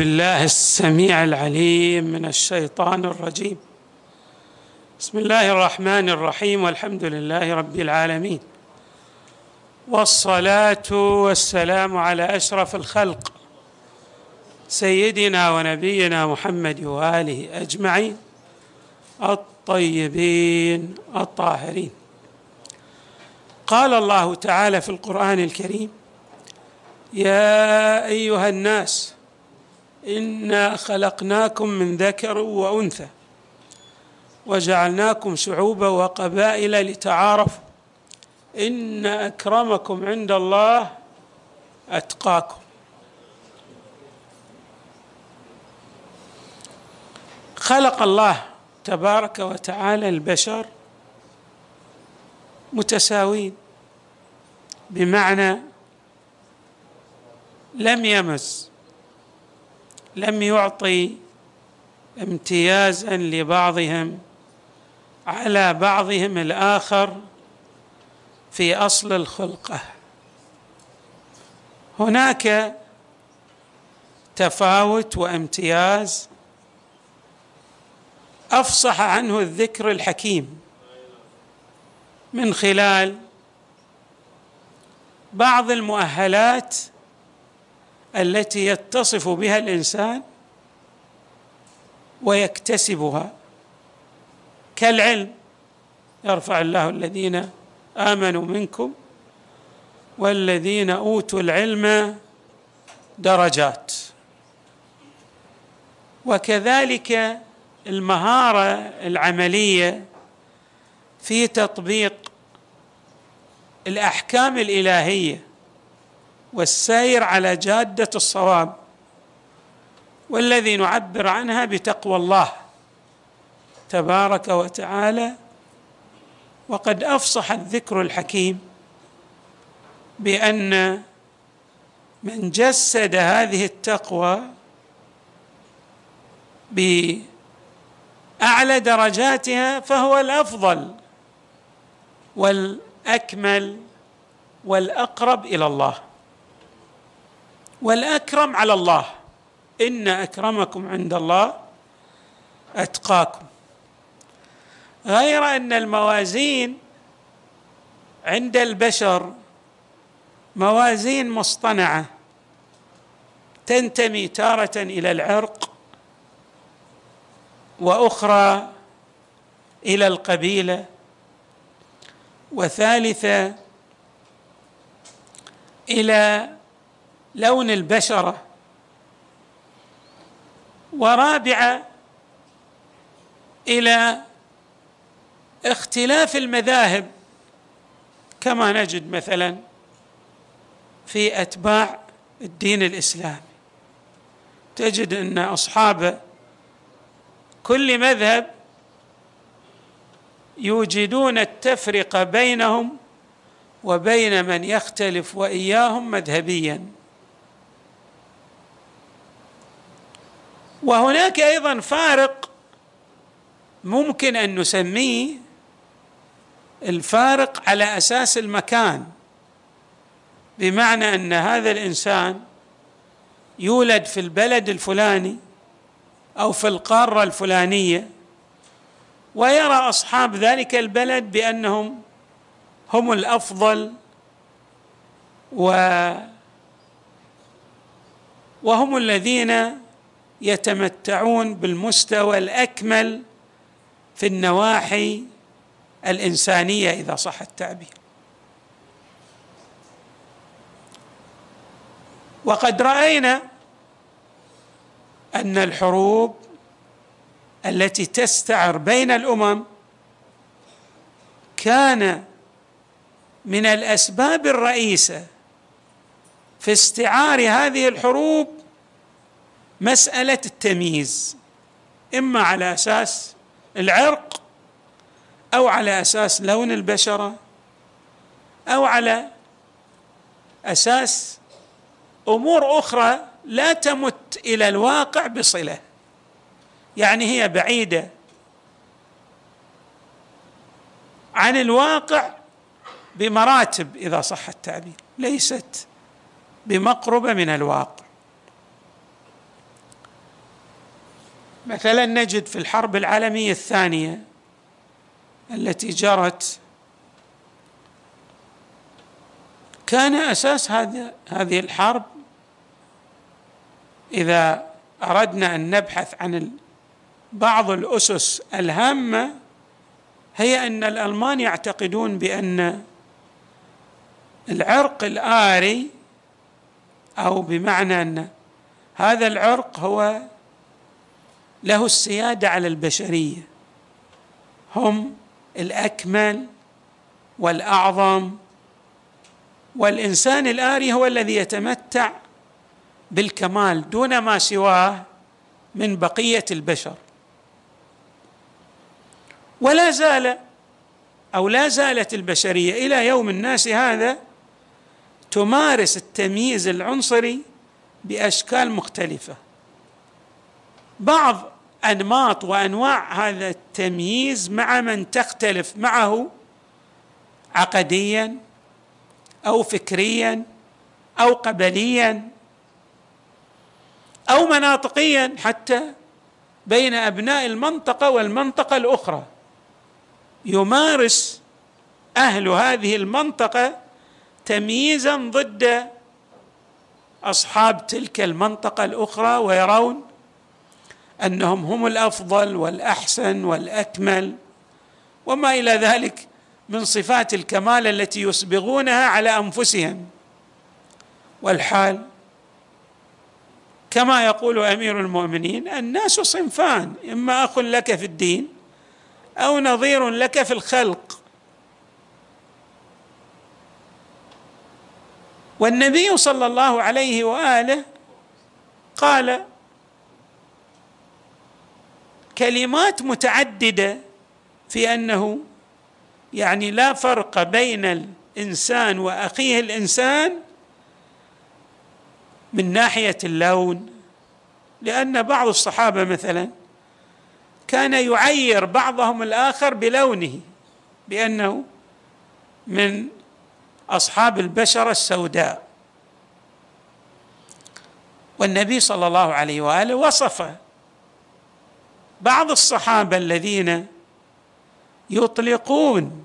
بالله السميع العليم من الشيطان الرجيم. بسم الله الرحمن الرحيم والحمد لله رب العالمين. والصلاة والسلام على أشرف الخلق سيدنا ونبينا محمد وآله أجمعين الطيبين الطاهرين. قال الله تعالى في القرآن الكريم يا أيها الناس إنا خلقناكم من ذكر وأنثى وجعلناكم شعوبا وقبائل لتعارفوا إن أكرمكم عند الله أتقاكم. خلق الله تبارك وتعالى البشر متساوين بمعنى لم يمز لم يعطي امتيازا لبعضهم على بعضهم الآخر في أصل الخلقة. هناك تفاوت وامتياز أفصح عنه الذكر الحكيم من خلال بعض المؤهلات التي يتصف بها الإنسان ويكتسبها. كالعلم يرفع الله الذين آمنوا منكم والذين أوتوا العلم درجات. وكذلك المهارة العملية في تطبيق الأحكام الإلهية. والسير على جادة الصواب والذي نعبر عنها بتقوى الله تبارك وتعالى. وقد أفصح الذكر الحكيم بأن من جسد هذه التقوى بأعلى درجاتها فهو الأفضل والأكمل والأقرب إلى الله. والأكرم على الله. إن أكرمكم عند الله أتقاكم. غير أن الموازين عند البشر موازين مصطنعة تنتمي تارة إلى العرق وأخرى إلى القبيلة. وثالثة إلى لون البشرة ورابعه إلى اختلاف المذاهب. كما نجد مثلا في أتباع الدين الإسلامي. تجد أن أصحاب كل مذهب يوجدون التفرقه بينهم وبين من يختلف وإياهم مذهبيا. وهناك أيضا فارق ممكن أن نسميه الفارق على أساس المكان بمعنى أن هذا الإنسان يولد في البلد الفلاني أو في القارة الفلانية ويرى أصحاب ذلك البلد بأنهم هم الأفضل و وهم الذين يتمتعون بالمستوى الأكمل في النواحي الإنسانية إذا صح التعبير. وقد رأينا أن الحروب التي تستعر بين الأمم كان من الأسباب الرئيسة في استعار هذه الحروب مسألة التمييز. إما على أساس العرق أو على أساس لون البشرة أو على أساس أمور أخرى لا تمت إلى الواقع بصلة. يعني هي بعيدة عن الواقع بمراتب إذا صح التعبير ليست بمقربة من الواقع. مثلا نجد في الحرب العالمية الثانية التي جرت كان أساس هذه الحرب إذا أردنا أن نبحث عن بعض الأسس الهامة هي أن الألمان يعتقدون بأن العرق الآري أو بمعنى أن هذا العرق هو له السيادة على البشرية. هم الأكمل والأعظم والإنسان الآري هو الذي يتمتع بالكمال دون ما سواه من بقية البشر. ولا زال أو لا زالت البشرية إلى يوم الناس هذا تمارس التمييز العنصري بأشكال مختلفة. بعض أنماط وأنواع هذا التمييز مع من تختلف معه عقديا أو فكريا أو قبليا أو مناطقيا حتى بين أبناء المنطقة والمنطقة الأخرى. يمارس أهل هذه المنطقة تمييزا ضد أصحاب تلك المنطقة الأخرى ويرون أنهم هم الأفضل والأحسن والأكمل وما إلى ذلك من صفات الكمال التي يسبغونها على أنفسهم. والحال كما يقول أمير المؤمنين الناس صنفان إما أخ لك في الدين أو نظير لك في الخلق. والنبي صلى الله عليه وآله قال كلمات متعددة في أنه يعني لا فرق بين الإنسان وأخيه الإنسان من ناحية اللون لأن بعض الصحابة مثلا كان يعير بعضهم الآخر بلونه بأنه من أصحاب البشره السوداء. والنبي صلى الله عليه وآله وصف بعض الصحابة الذين يطلقون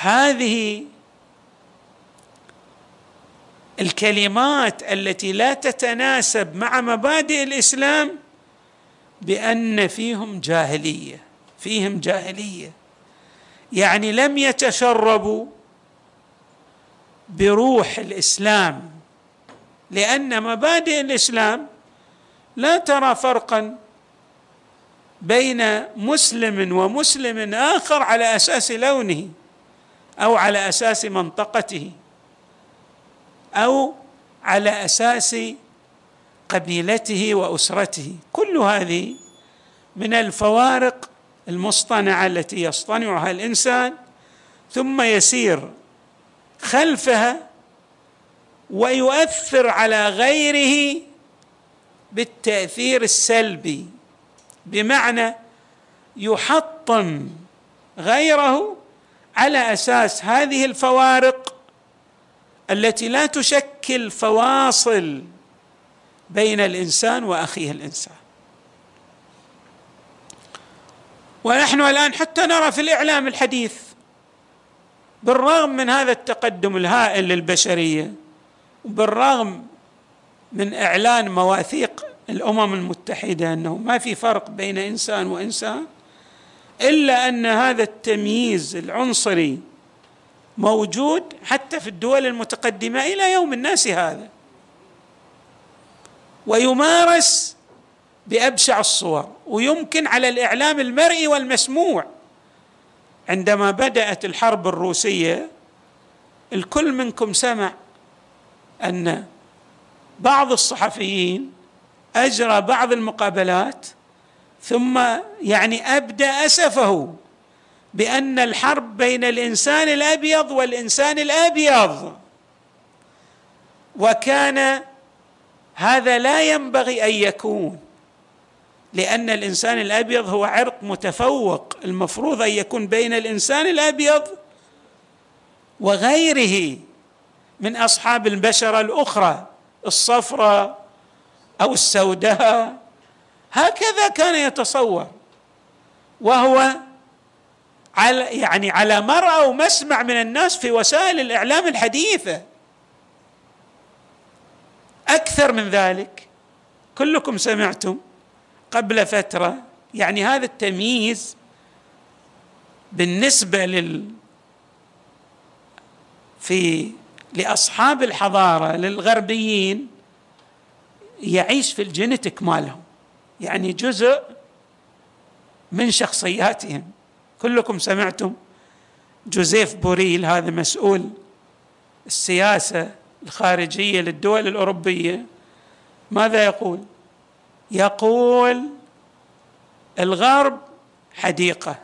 هذه الكلمات التي لا تتناسب مع مبادئ الإسلام بأن فيهم جاهلية فيهم جاهلية. يعني لم يتشربوا بروح الإسلام لأن مبادئ الإسلام لا ترى فرقا بين مسلم ومسلم آخر على أساس لونه أو على أساس منطقته أو على أساس قبيلته وأسرته. كل هذه من الفوارق المصطنعة التي يصطنعها الإنسان ثم يسير خلفها ويؤثر على غيره بالتأثير السلبي. بمعنى يحطم غيره على أساس هذه الفوارق التي لا تشكل فواصل بين الإنسان وأخيه الإنسان. ونحن الآن حتى نرى في الإعلام الحديث بالرغم من هذا التقدم الهائل للبشرية وبالرغم من إعلان مواثيق الأمم المتحدة أنه ما في فرق بين إنسان وإنسان إلا أن هذا التمييز العنصري موجود حتى في الدول المتقدمة إلى يوم الناس هذا. ويمارس بأبشع الصور ويمكن على الإعلام المرئي والمسموع. عندما بدأت الحرب الروسية الكل منكم سمع أن بعض الصحفيين أجرى بعض المقابلات ثم يعني أبدى أسفه بأن الحرب بين الإنسان الأبيض والإنسان الأبيض. وكان هذا لا ينبغي أن يكون لأن الإنسان الأبيض هو عرق متفوق المفروض أن يكون بين الإنسان الأبيض وغيره من أصحاب البشرة الأخرى الصفراء أو السوداء. هكذا كان يتصور. وهو على يعني على مرأى ومسمع من الناس في وسائل الإعلام الحديثة. أكثر من ذلك كلكم سمعتم قبل فترة يعني هذا التمييز بالنسبة لل في لأصحاب الحضارة للغربيين يعيش في الجينيتك مالهم. يعني جزء من شخصياتهم. كلكم سمعتم جوزيف بوريل هذا مسؤول السياسة الخارجية للدول الأوروبية. ماذا يقول؟ يقول الغرب حديقة.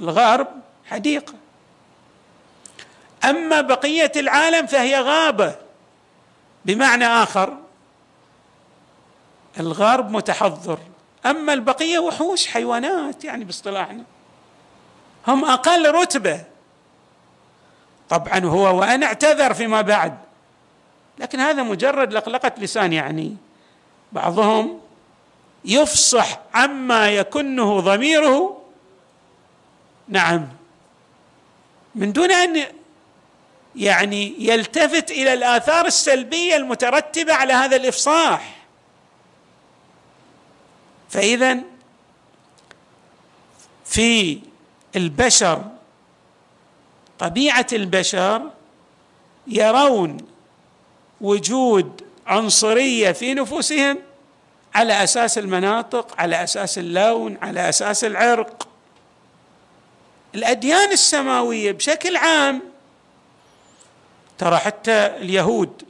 الغرب حديقة. أما بقية العالم فهي غابة. بمعنى آخر الغرب متحضر أما البقية وحوش حيوانات يعني باصطلاحنا. هم أقل رتبة. طبعا هو وأنا اعتذر فيما بعد لكن هذا مجرد لقلقة لسان يعني. بعضهم يفصح عما يكنه ضميره. نعم. من دون أن يعني يلتفت إلى الآثار السلبية المترتبة على هذا الإفصاح. فاذا في البشر طبيعة البشر يرون وجود عنصرية في نفوسهم على أساس المناطق على أساس اللون على أساس العرق. الأديان السماوية بشكل عام ترى حتى اليهود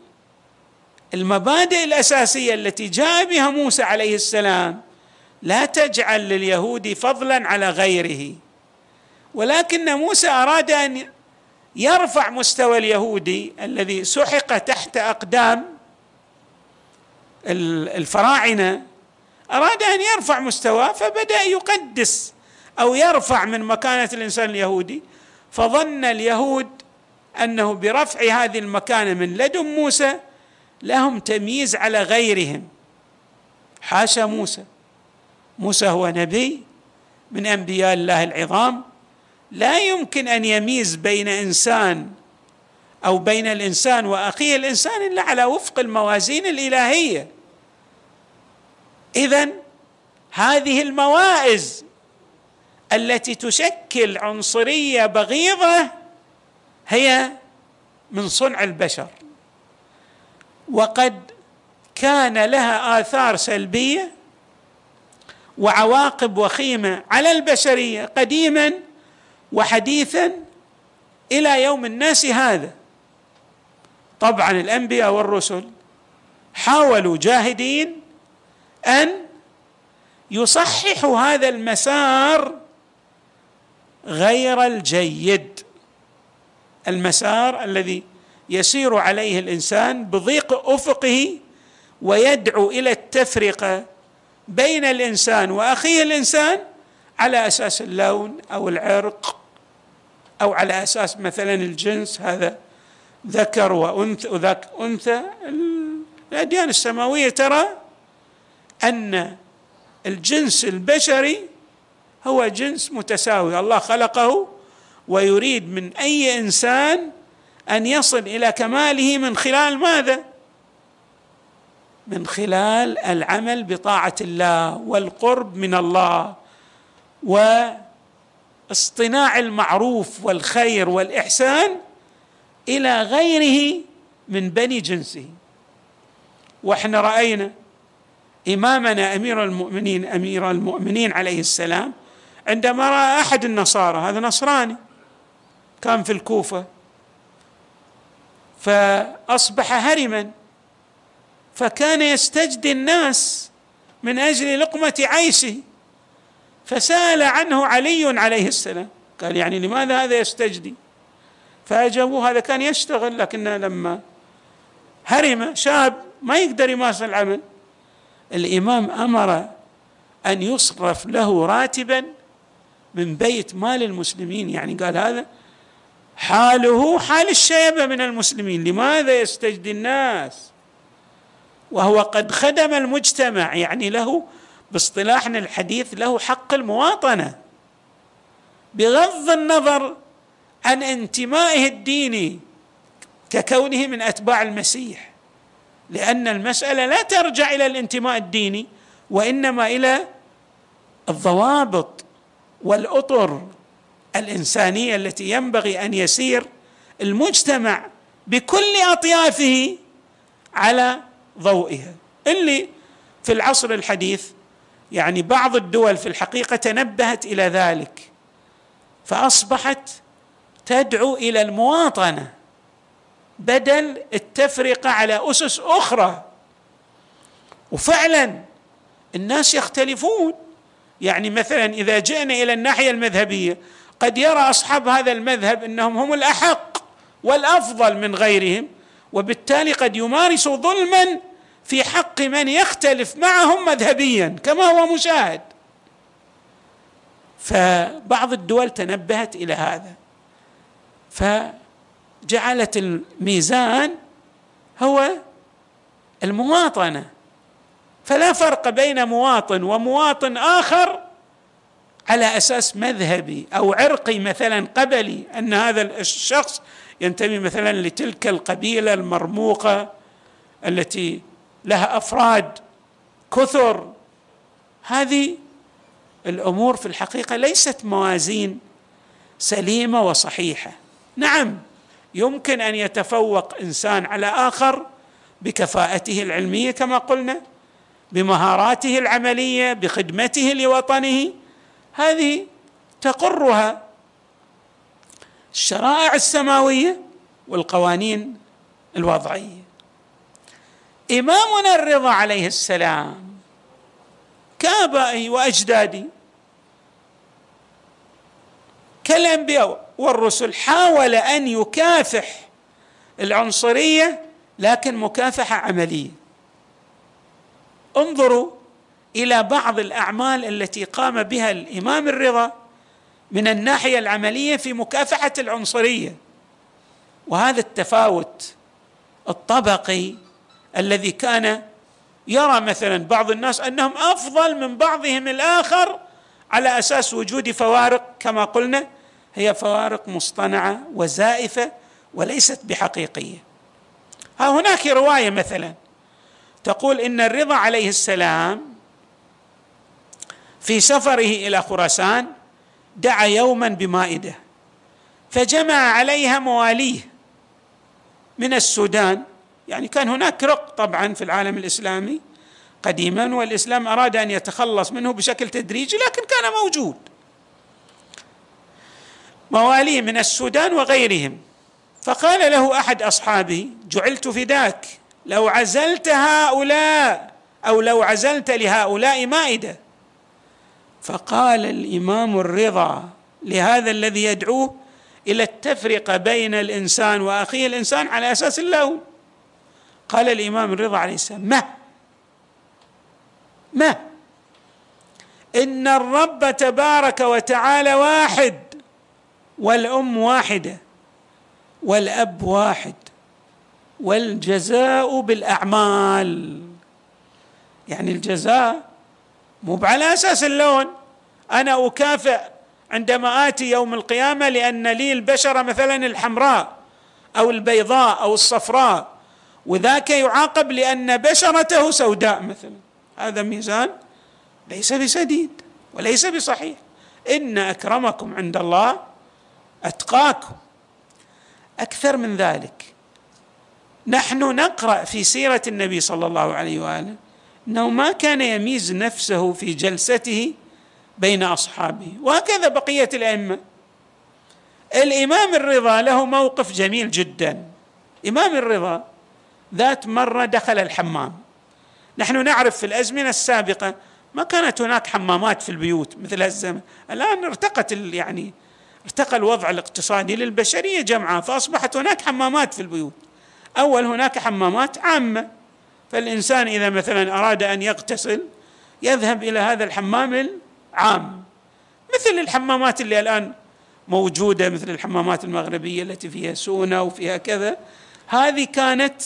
المبادئ الأساسية التي جاء بها موسى عليه السلام لا تجعل لليهود فضلا على غيره. ولكن موسى أراد أن يرفع مستوى اليهودي الذي سحق تحت أقدام الفراعنة. أراد أن يرفع مستواه فبدأ يقدس أو يرفع من مكانة الإنسان اليهودي. فظن اليهود أنه برفع هذه المكانة من لدن موسى لهم تمييز على غيرهم. حاشا موسى. موسى هو نبي من أنبياء الله العظام. لا يمكن أن يميز بين إنسان أو بين الإنسان وأخيه. الإنسان إلا على وفق الموازين الإلهية. اذا هذه الموائز التي تشكل عنصرية بغيضة هي من صنع البشر. وقد كان لها آثار سلبية وعواقب وخيمة على البشرية قديما وحديثا إلى يوم الناس هذا. طبعا الأنبياء والرسل حاولوا جاهدين أن يصححوا هذا المسار غير الجيد. المسار الذي يسير عليه الإنسان بضيق أفقه ويدعو إلى التفرقة بين الإنسان وأخيه الإنسان على أساس اللون أو العرق أو على أساس مثلا الجنس هذا ذكر وأنثى وذاك أنثى. الأديان السماوية ترى أن الجنس البشري هو جنس متساوي. الله خلقه ويريد من أي إنسان أن يصل إلى كماله من خلال ماذا؟ من خلال العمل بطاعة الله والقرب من الله واصطناع المعروف والخير والإحسان إلى غيره من بني جنسه. وإحنا رأينا إمامنا أمير المؤمنين أمير المؤمنين عليه السلام عندما رأى أحد النصارى هذا نصراني كان في الكوفة فأصبح هرما فكان يستجدي الناس من أجل لقمة عيشه. فسأل عنه علي عليه السلام. قال يعني لماذا هذا يستجدي؟ فأجابوه هذا كان يشتغل لكن لما هرم شاب ما يقدر يمارس العمل الإمام أمر أن يصرف له راتبا من بيت مال المسلمين. يعني قال هذا حاله حال الشيبة من المسلمين. لماذا يستجدي الناس؟ وهو قد خدم المجتمع يعني له باصطلاحنا الحديث له حق المواطنة. بغض النظر عن انتمائه الديني ككونه من أتباع المسيح لأن المسألة لا ترجع إلى الانتماء الديني وإنما إلى الضوابط والأطر الإنسانية التي ينبغي أن يسير المجتمع بكل أطيافه على ضوئها. اللي في العصر الحديث يعني بعض الدول في الحقيقة تنبهت إلى ذلك فأصبحت تدعو إلى المواطنة بدل التفرقة على أسس أخرى. وفعلا الناس يختلفون. يعني مثلا إذا جئنا إلى الناحية المذهبية قد يرى أصحاب هذا المذهب إنهم هم الأحق والأفضل من غيرهم وبالتالي قد يمارسوا ظلما في حق من يختلف معهم مذهبيا كما هو مشاهد. فبعض الدول تنبهت إلى هذا. فجعلت الميزان هو المواطنة. فلا فرق بين مواطن ومواطن آخر على أساس مذهبي أو عرقي مثلا قبلي أن هذا الشخص ينتمي مثلا لتلك القبيلة المرموقة التي لها أفراد كثر. هذه الأمور في الحقيقة ليست موازين سليمة وصحيحة. نعم يمكن أن يتفوق إنسان على آخر بكفاءته العلمية كما قلنا بمهاراته العملية بخدمته لوطنه. هذه تقرها الشرائع السماوية والقوانين الوضعية. إمامنا الرضا عليه السلام كابائي واجدادي كالأنبياء والرسل حاول أن يكافح العنصرية لكن مكافحة عملية. انظروا إلى بعض الأعمال التي قام بها الإمام الرضا من الناحية العملية في مكافحة العنصرية وهذا التفاوت الطبقي الذي كان يرى مثلا بعض الناس أنهم أفضل من بعضهم الآخر على أساس وجود فوارق كما قلنا هي فوارق مصطنعة وزائفة وليست بحقيقية. ها هناك رواية مثلا تقول إن الرضا عليه السلام في سفره إلى خراسان دعا يوما بمائدة فجمع عليها مواليه من السودان يعني كان هناك رق طبعا في العالم الإسلامي قديما والإسلام أراد أن يتخلص منه بشكل تدريجي لكن كان موجود. مواليه من السودان وغيرهم. فقال له أحد أصحابه جعلت فداك لو عزلت هؤلاء أو لو عزلت لهؤلاء مائدة. فقال الإمام الرضا لهذا الذي يدعوه إلى التفرقة بين الإنسان وأخيه الإنسان على أساس اللون. قال الإمام الرضا عليه السلام ما؟ ما؟ إن الرب تبارك وتعالى واحد والأم واحدة والأب واحد والجزاء بالأعمال. يعني الجزاء مو على أساس اللون. أنا أكافئ عندما آتي يوم القيامة لأن لي البشرة مثلا الحمراء أو البيضاء أو الصفراء. وذاك يعاقب لأن بشرته سوداء مثلا. هذا ميزان ليس بسديد وليس بصحيح. إن أكرمكم عند الله أتقاكم. أكثر من ذلك نحن نقرأ في سيرة النبي صلى الله عليه وآله إنه ما كان يميز نفسه في جلسته بين أصحابه. وهكذا بقية الأئمة. الإمام الرضا له موقف جميل جدا. إمام الرضا ذات مرة دخل الحمام. نحن نعرف في الأزمنة السابقة ما كانت هناك حمامات في البيوت مثل هالزمن. الآن ارتقت يعني ارتقى الوضع الاقتصادي للبشرية جمعاء فأصبحت هناك حمامات في البيوت. أول هناك حمامات عامة. فالإنسان إذا مثلا أراد أن يغتسل يذهب إلى هذا الحمام العام. مثل الحمامات اللي الآن موجودة مثل الحمامات المغربية التي فيها سونه وفيها كذا. هذه كانت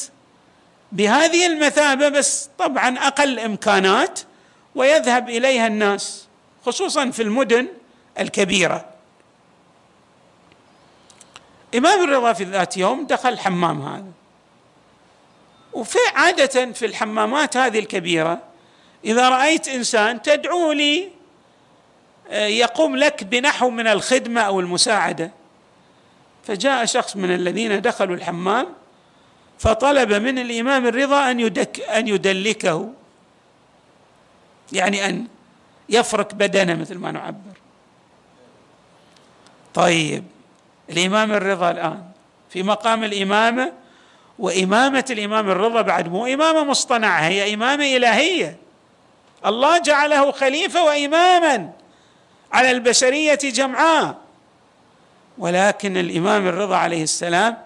بهذه المثابة بس طبعا أقل إمكانات ويذهب إليها الناس خصوصا في المدن الكبيرة. إمام الرضا في ذات يوم دخل الحمام هذا. وفي عادة في الحمامات هذه الكبيرة إذا رأيت إنسان تدعو لي آه، يقوم لك بنحو من الخدمة أو المساعدة. فجاء شخص من الذين دخلوا الحمام فطلب من الإمام الرضا أن يدك أن يدلكه. يعني أن يفرك بدنه مثل ما نعبر. طيب الإمام الرضا الآن. في مقام الإمامة وإمامة الإمام الرضا بعد مو إمامة مصطنعة هي إمامة إلهية. الله جعله خليفة وإماما على البشرية جمعاء. ولكن الإمام الرضا عليه السلام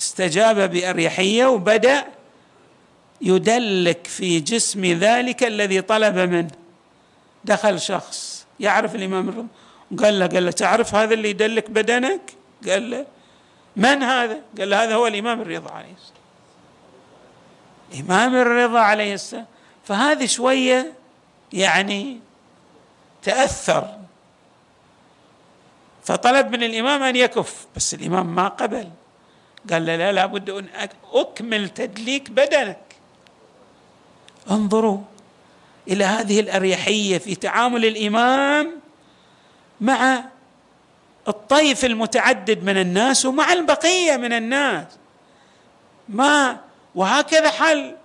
استجاب بأريحية وبدأ يدلك في جسم ذلك الذي طلب منه. دخل شخص يعرف الرضا قال له قال له تعرف هذا اللي يدلك بدنك؟ قال له من هذا؟ قال له هذا هو الإمام الرضا عليه السلام. الامام الرضا عليه السلام. فهذه شوية يعني تأثر. فطلب من الإمام أن يكف بس الإمام ما قبل. قال له لا لابد أن أكمل تدليك بدنك انظروا إلى هذه الأريحية في تعامل الإمام مع الطيف المتعدد من الناس ومع البقية من الناس. ما وهكذا حال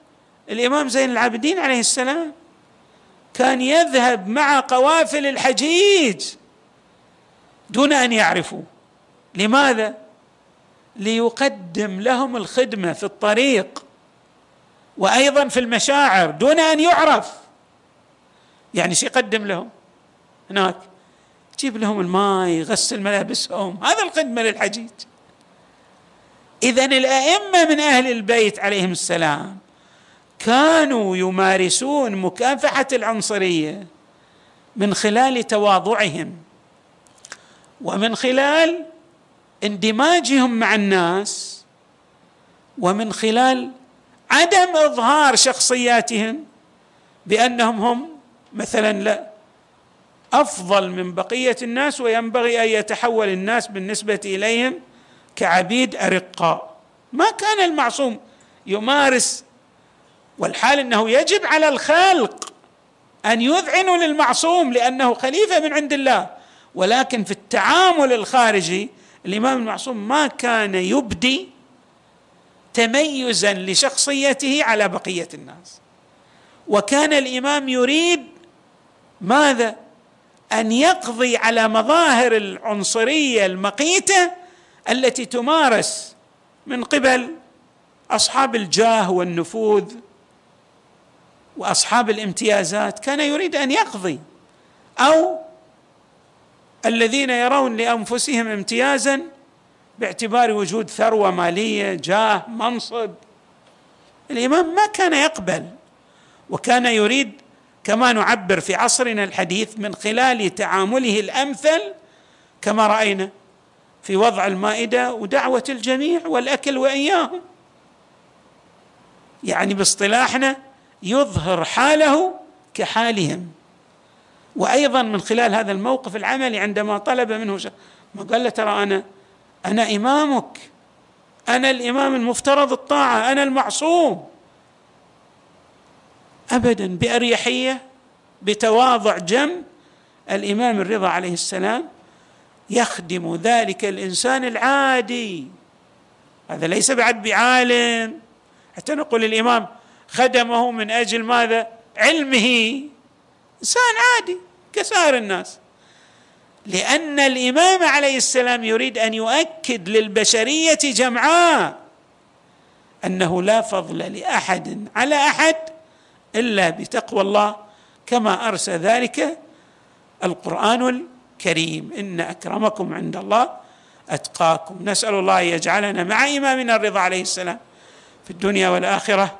الإمام زين العابدين عليه السلام. كان يذهب مع قوافل الحجيج دون أن يعرفوا لماذا؟ ليقدم لهم الخدمة في الطريق وأيضا في المشاعر دون أن يعرف. يعني شو يقدم لهم؟ هناك يجيب لهم الماء يغسل ملابسهم. هذا الخدمة للحجيج. اذا الأئمة من أهل البيت عليهم السلام كانوا يمارسون مكافحة العنصرية من خلال تواضعهم ومن خلال اندماجهم مع الناس ومن خلال عدم إظهار شخصياتهم بأنهم هم مثلا لا أفضل من بقية الناس وينبغي أن يتحول الناس بالنسبة إليهم كعبيد أرقاء. ما كان المعصوم يمارس والحال إنه يجب على الخلق أن يذعنوا للمعصوم لأنه خليفة من عند الله ولكن في التعامل الخارجي الإمام المعصوم ما كان يبدي تميزا لشخصيته على بقية الناس. وكان الإمام يريد ماذا؟ أن يقضي على مظاهر العنصرية المقيتة التي تمارس من قبل أصحاب الجاه والنفوذ وأصحاب الامتيازات. كان يريد أن يقضي أو الذين يرون لأنفسهم امتيازا باعتبار وجود ثروة مالية جاه منصب. الإمام ما كان يقبل وكان يريد كما نعبر في عصرنا الحديث من خلال تعامله الأمثل كما رأينا في وضع المائدة ودعوة الجميع والأكل وإياهم. يعني باصطلاحنا يظهر حاله كحالهم. وأيضا من خلال هذا الموقف العملي عندما طلب منه شيء ما قال له ترى أنا أنا إمامك. أنا الإمام المفترض الطاعة أنا المعصوم. ابدا بأريحية بتواضع جم الإمام الرضا عليه السلام يخدم ذلك الإنسان العادي. هذا ليس بعد بعالم. حتى نقول الإمام خدمه من أجل ماذا؟ علمه. إنسان عادي كسائر الناس. لأن الإمام عليه السلام يريد أن يؤكد للبشرية جمعاء أنه لا فضل لأحد على أحد إلا بتقوى الله كما ارسى ذلك القرآن الكريم. إن أكرمكم عند الله أتقاكم. نسأل الله أن يجعلنا مع إمامنا الرضا عليه السلام في الدنيا والآخرة.